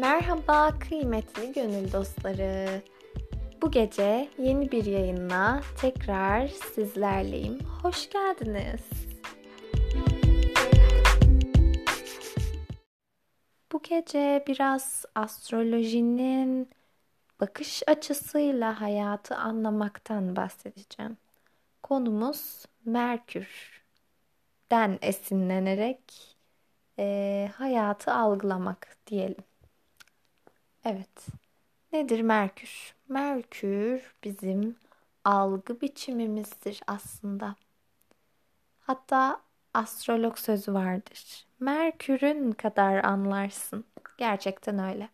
Merhaba kıymetli gönül dostları. Bu gece yeni bir yayınla tekrar sizlerleyim. Hoş geldiniz. Bu gece biraz astrolojinin bakış açısıyla hayatı anlamaktan bahsedeceğim. Konumuz Merkür'den esinlenerek e, hayatı algılamak diyelim. Evet. Nedir Merkür? Merkür bizim algı biçimimizdir aslında. Hatta astrolog sözü vardır. Merkür'ün kadar anlarsın. Gerçekten öyle.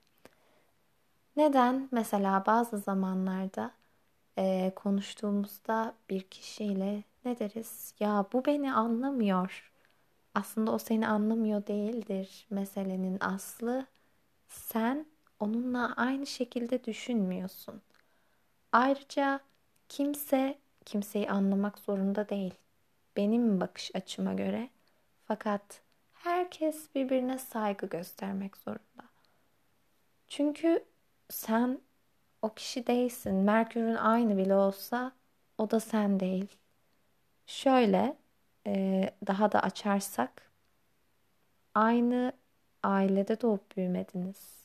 Neden? Mesela bazı zamanlarda e, konuştuğumuzda bir kişiyle ne deriz? Ya bu beni anlamıyor. Aslında o seni anlamıyor değildir. Meselenin aslı sen onunla aynı şekilde düşünmüyorsun. Ayrıca kimse kimseyi anlamak zorunda değil. Benim bakış açıma göre. Fakat herkes birbirine saygı göstermek zorunda. Çünkü sen o kişi değilsin. Merkür'ün aynı bile olsa o da sen değil. Şöyle daha da açarsak aynı ailede doğup büyümediniz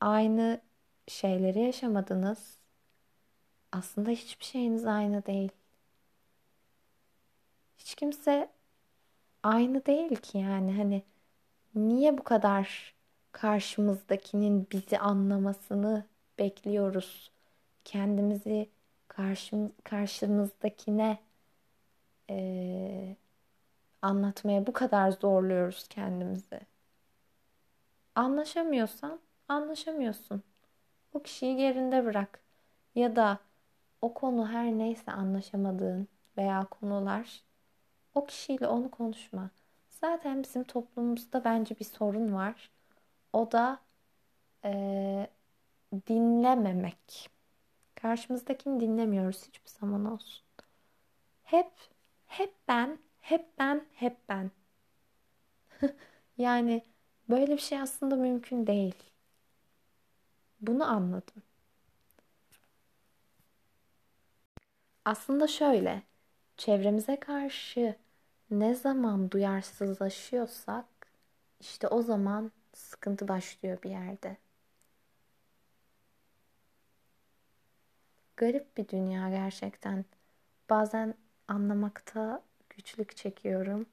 aynı şeyleri yaşamadınız. Aslında hiçbir şeyiniz aynı değil. Hiç kimse aynı değil ki yani hani niye bu kadar karşımızdakinin bizi anlamasını bekliyoruz? Kendimizi karşım, karşımızdakine e, anlatmaya bu kadar zorluyoruz kendimizi. Anlaşamıyorsan anlaşamıyorsun. O kişiyi yerinde bırak. Ya da o konu her neyse anlaşamadığın veya konular o kişiyle onu konuşma. Zaten bizim toplumumuzda bence bir sorun var. O da e, dinlememek. Karşımızdakini dinlemiyoruz hiçbir zaman olsun. Hep, hep ben, hep ben, hep ben. yani böyle bir şey aslında mümkün değil. Bunu anladım. Aslında şöyle, çevremize karşı ne zaman duyarsızlaşıyorsak işte o zaman sıkıntı başlıyor bir yerde. Garip bir dünya gerçekten. Bazen anlamakta güçlük çekiyorum.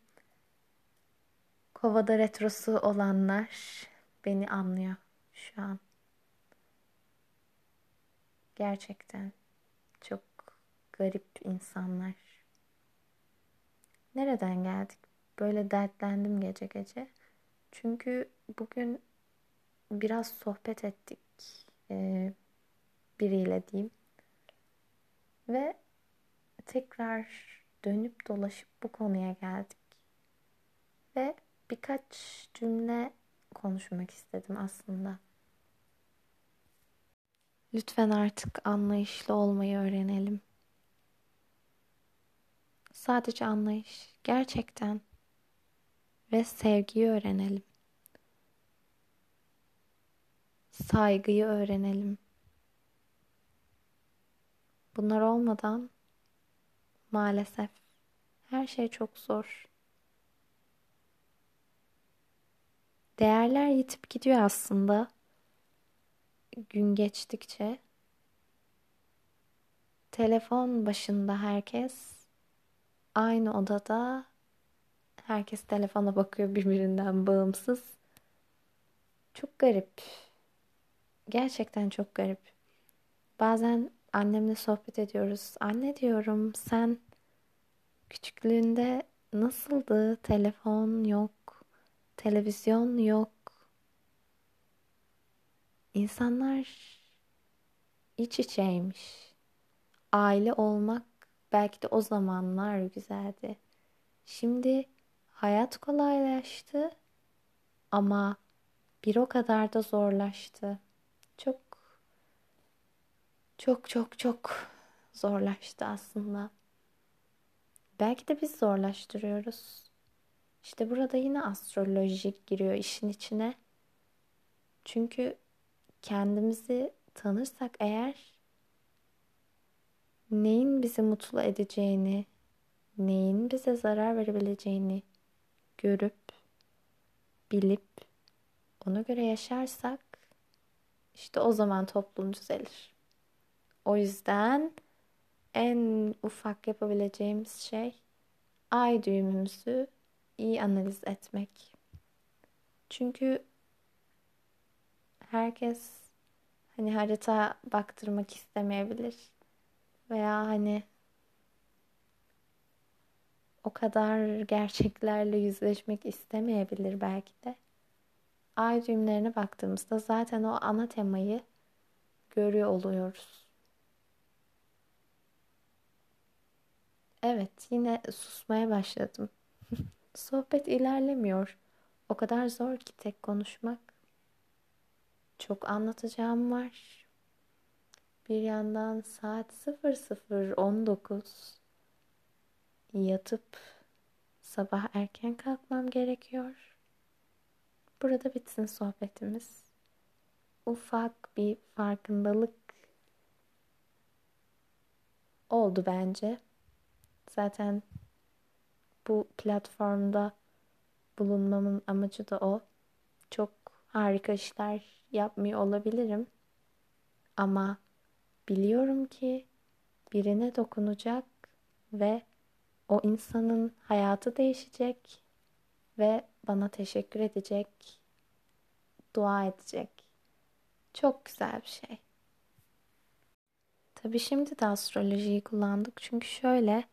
Kovada retrosu olanlar beni anlıyor şu an. Gerçekten çok garip insanlar. Nereden geldik? Böyle dertlendim gece gece. Çünkü bugün biraz sohbet ettik e, biriyle diyeyim. Ve tekrar dönüp dolaşıp bu konuya geldik. Ve birkaç cümle konuşmak istedim aslında. Lütfen artık anlayışlı olmayı öğrenelim. Sadece anlayış, gerçekten ve sevgiyi öğrenelim. Saygıyı öğrenelim. Bunlar olmadan maalesef her şey çok zor. Değerler yitip gidiyor aslında gün geçtikçe telefon başında herkes aynı odada herkes telefona bakıyor birbirinden bağımsız. Çok garip. Gerçekten çok garip. Bazen annemle sohbet ediyoruz. Anne diyorum sen küçüklüğünde nasıldı? Telefon yok, televizyon yok. İnsanlar iç içeymiş. Aile olmak belki de o zamanlar güzeldi. Şimdi hayat kolaylaştı ama bir o kadar da zorlaştı. Çok çok çok çok zorlaştı aslında. Belki de biz zorlaştırıyoruz. İşte burada yine astrolojik giriyor işin içine. Çünkü kendimizi tanırsak eğer neyin bizi mutlu edeceğini, neyin bize zarar verebileceğini görüp, bilip, ona göre yaşarsak işte o zaman toplum düzelir. O yüzden en ufak yapabileceğimiz şey ay düğümümüzü iyi analiz etmek. Çünkü herkes hani harita baktırmak istemeyebilir veya hani o kadar gerçeklerle yüzleşmek istemeyebilir belki de. Ay düğümlerine baktığımızda zaten o ana temayı görüyor oluyoruz. Evet, yine susmaya başladım. Sohbet ilerlemiyor. O kadar zor ki tek konuşmak. Çok anlatacağım var. Bir yandan saat 00.19 yatıp sabah erken kalkmam gerekiyor. Burada bitsin sohbetimiz. Ufak bir farkındalık oldu bence. Zaten bu platformda bulunmamın amacı da o. Çok harika işler yapmıyor olabilirim. Ama biliyorum ki birine dokunacak ve o insanın hayatı değişecek ve bana teşekkür edecek, dua edecek. Çok güzel bir şey. Tabii şimdi de astrolojiyi kullandık çünkü şöyle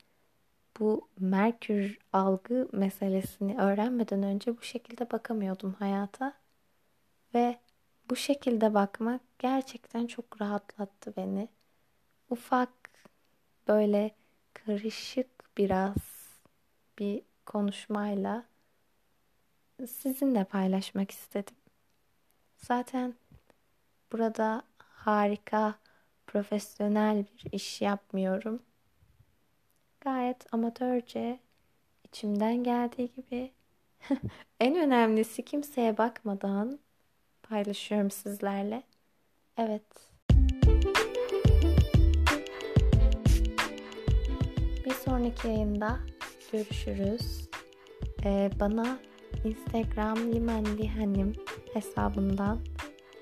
bu Merkür algı meselesini öğrenmeden önce bu şekilde bakamıyordum hayata. Ve bu şekilde bakmak gerçekten çok rahatlattı beni. Ufak böyle karışık biraz bir konuşmayla sizinle paylaşmak istedim. Zaten burada harika, profesyonel bir iş yapmıyorum gayet amatörce içimden geldiği gibi en önemlisi kimseye bakmadan paylaşıyorum sizlerle. Evet. Bir sonraki yayında görüşürüz. Ee, bana Instagram limanlihanim hesabından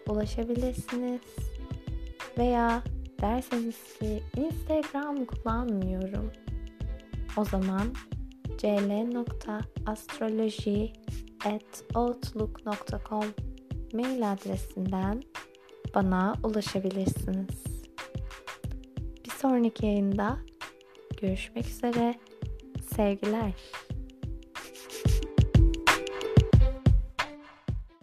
ulaşabilirsiniz. Veya derseniz ki Instagram kullanmıyorum o zaman cl.astroloji@outlook.com mail adresinden bana ulaşabilirsiniz. Bir sonraki yayında görüşmek üzere. Sevgiler.